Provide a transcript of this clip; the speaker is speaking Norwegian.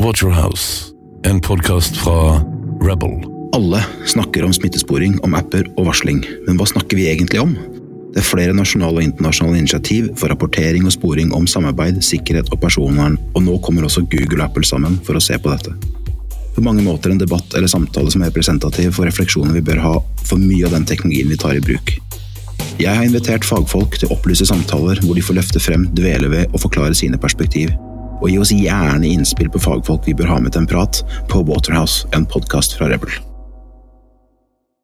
Waterhouse, en podkast fra Rebel. Alle snakker om smittesporing, om apper og varsling, men hva snakker vi egentlig om? Det er flere nasjonale og internasjonale initiativ for rapportering og sporing om samarbeid, sikkerhet og personvern, og nå kommer også Google og Apple sammen for å se på dette. På mange måter en debatt eller samtale som er representativ for refleksjoner vi bør ha for mye av den teknologien vi tar i bruk. Jeg har invitert fagfolk til å opplyse samtaler hvor de får løfte frem, dvele ved og forklare sine perspektiv. Og gi oss gjerne innspill på fagfolk vi bør ha med til en prat på Waterhouse, en podkast fra Rebel.